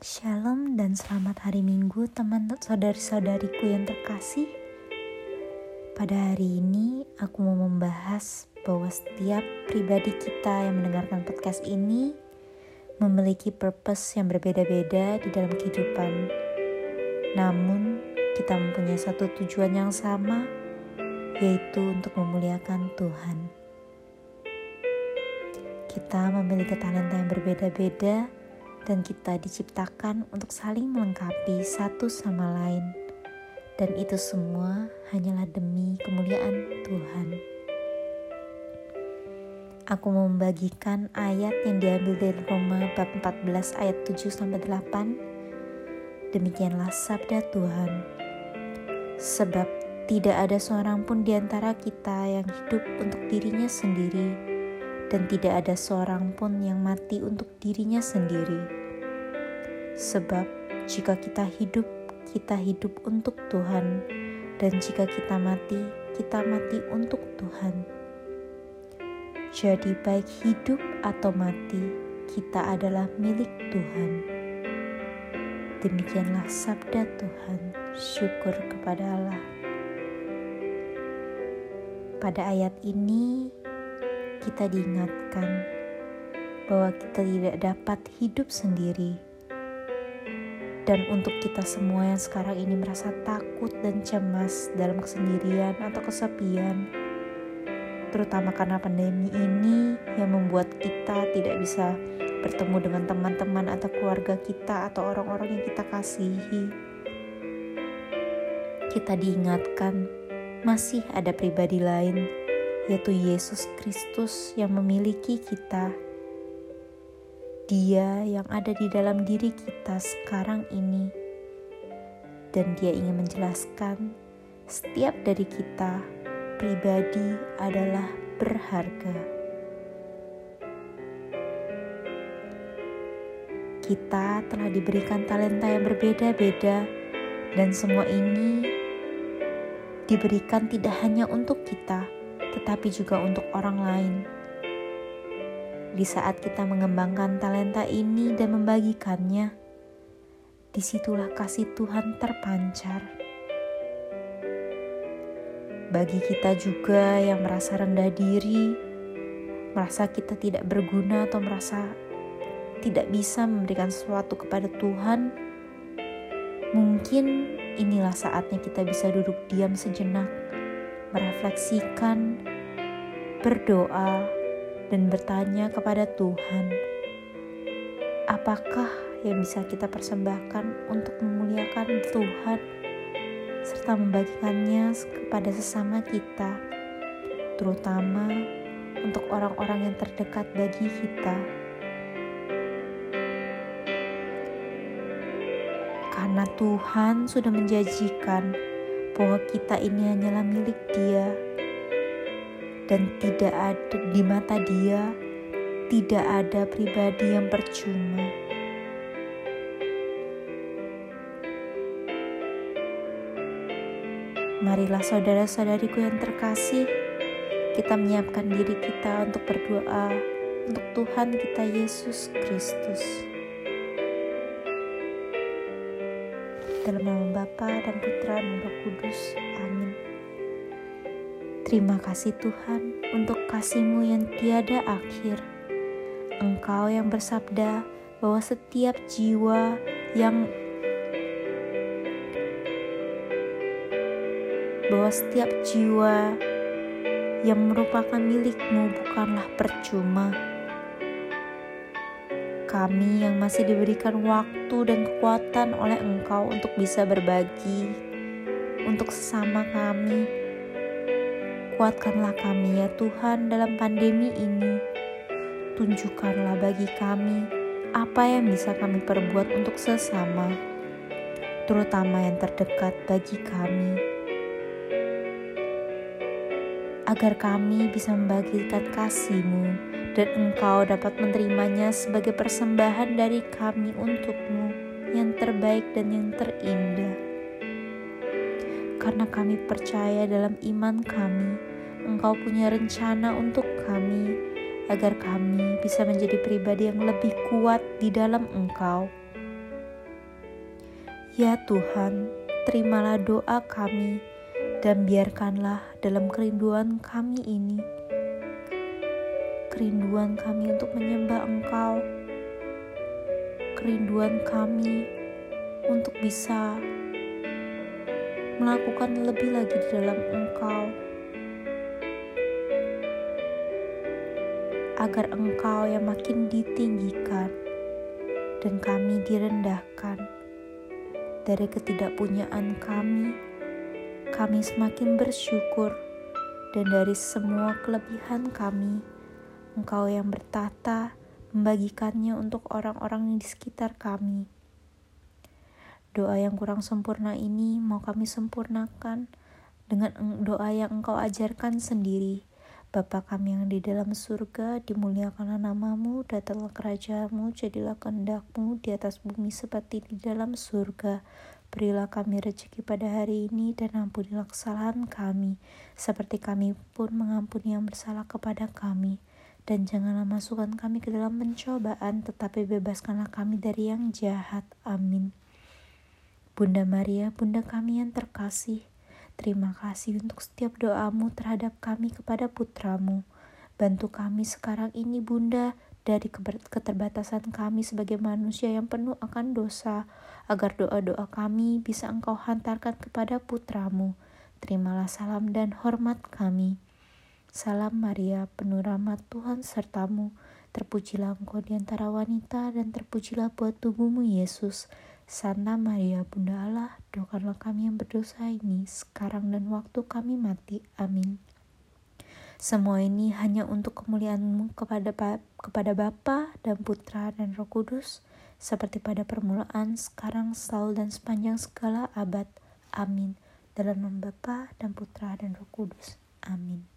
Shalom dan selamat hari Minggu teman saudari-saudariku yang terkasih. Pada hari ini aku mau membahas bahwa setiap pribadi kita yang mendengarkan podcast ini memiliki purpose yang berbeda-beda di dalam kehidupan. Namun, kita mempunyai satu tujuan yang sama, yaitu untuk memuliakan Tuhan. Kita memiliki talenta yang berbeda-beda dan kita diciptakan untuk saling melengkapi satu sama lain. Dan itu semua hanyalah demi kemuliaan Tuhan. Aku membagikan ayat yang diambil dari Roma bab 14 ayat 7 sampai 8. Demikianlah sabda Tuhan. Sebab tidak ada seorang pun di antara kita yang hidup untuk dirinya sendiri, dan tidak ada seorang pun yang mati untuk dirinya sendiri. Sebab jika kita hidup, kita hidup untuk Tuhan, dan jika kita mati, kita mati untuk Tuhan. Jadi, baik hidup atau mati, kita adalah milik Tuhan. Demikianlah sabda Tuhan. Syukur kepada Allah. Pada ayat ini, kita diingatkan bahwa kita tidak dapat hidup sendiri. Dan untuk kita semua yang sekarang ini merasa takut dan cemas dalam kesendirian atau kesepian, terutama karena pandemi ini yang membuat kita tidak bisa bertemu dengan teman-teman atau keluarga kita atau orang-orang yang kita kasihi. Kita diingatkan masih ada pribadi lain yaitu Yesus Kristus yang memiliki kita. Dia yang ada di dalam diri kita sekarang ini, dan Dia ingin menjelaskan setiap dari kita pribadi adalah berharga. Kita telah diberikan talenta yang berbeda-beda, dan semua ini diberikan tidak hanya untuk kita tetapi juga untuk orang lain. Di saat kita mengembangkan talenta ini dan membagikannya, di situlah kasih Tuhan terpancar. Bagi kita juga yang merasa rendah diri, merasa kita tidak berguna atau merasa tidak bisa memberikan sesuatu kepada Tuhan, mungkin inilah saatnya kita bisa duduk diam sejenak merefleksikan, berdoa, dan bertanya kepada Tuhan, apakah yang bisa kita persembahkan untuk memuliakan Tuhan serta membagikannya kepada sesama kita, terutama untuk orang-orang yang terdekat bagi kita. Karena Tuhan sudah menjanjikan bahwa kita ini hanyalah milik Dia dan tidak ada di mata Dia tidak ada pribadi yang percuma. Marilah saudara-saudariku yang terkasih, kita menyiapkan diri kita untuk berdoa untuk Tuhan kita Yesus Kristus. Dalam nama Bapa dan Putra dan Roh Kudus. Amin. Terima kasih Tuhan untuk kasih-Mu yang tiada akhir. Engkau yang bersabda bahwa setiap jiwa yang bahwa setiap jiwa yang merupakan milikmu bukanlah percuma kami yang masih diberikan waktu dan kekuatan oleh Engkau untuk bisa berbagi untuk sesama kami. Kuatkanlah kami ya Tuhan dalam pandemi ini. Tunjukkanlah bagi kami apa yang bisa kami perbuat untuk sesama, terutama yang terdekat bagi kami. Agar kami bisa membagikan kasih-Mu dan engkau dapat menerimanya sebagai persembahan dari kami untukmu yang terbaik dan yang terindah. Karena kami percaya dalam iman kami, engkau punya rencana untuk kami, agar kami bisa menjadi pribadi yang lebih kuat di dalam engkau. Ya Tuhan, terimalah doa kami dan biarkanlah dalam kerinduan kami ini, kerinduan kami untuk menyembah Engkau, kerinduan kami untuk bisa melakukan lebih lagi di dalam Engkau, agar Engkau yang makin ditinggikan dan kami direndahkan. Dari ketidakpunyaan kami. Kami semakin bersyukur, dan dari semua kelebihan kami, Engkau yang bertata membagikannya untuk orang-orang di sekitar kami. Doa yang kurang sempurna ini mau kami sempurnakan dengan doa yang Engkau ajarkan sendiri. Bapa kami yang di dalam surga, dimuliakanlah namamu, datanglah kerajaanmu, jadilah kehendakmu di atas bumi seperti di dalam surga. Berilah kami rezeki pada hari ini dan ampunilah kesalahan kami, seperti kami pun mengampuni yang bersalah kepada kami. Dan janganlah masukkan kami ke dalam pencobaan, tetapi bebaskanlah kami dari yang jahat. Amin. Bunda Maria, Bunda kami yang terkasih, terima kasih untuk setiap doamu terhadap kami kepada putramu. Bantu kami sekarang ini Bunda dari keterbatasan kami sebagai manusia yang penuh akan dosa, agar doa-doa kami bisa engkau hantarkan kepada putramu. Terimalah salam dan hormat kami. Salam Maria, penuh rahmat Tuhan sertamu. Terpujilah engkau di antara wanita dan terpujilah buat tubuhmu Yesus. Santa Maria Bunda Allah, doakanlah kami yang berdosa ini sekarang dan waktu kami mati. Amin. Semua ini hanya untuk kemuliaanmu kepada kepada Bapa dan Putra dan Roh Kudus, seperti pada permulaan, sekarang, selalu dan sepanjang segala abad. Amin. Dalam nama Bapa dan Putra dan Roh Kudus. Amin.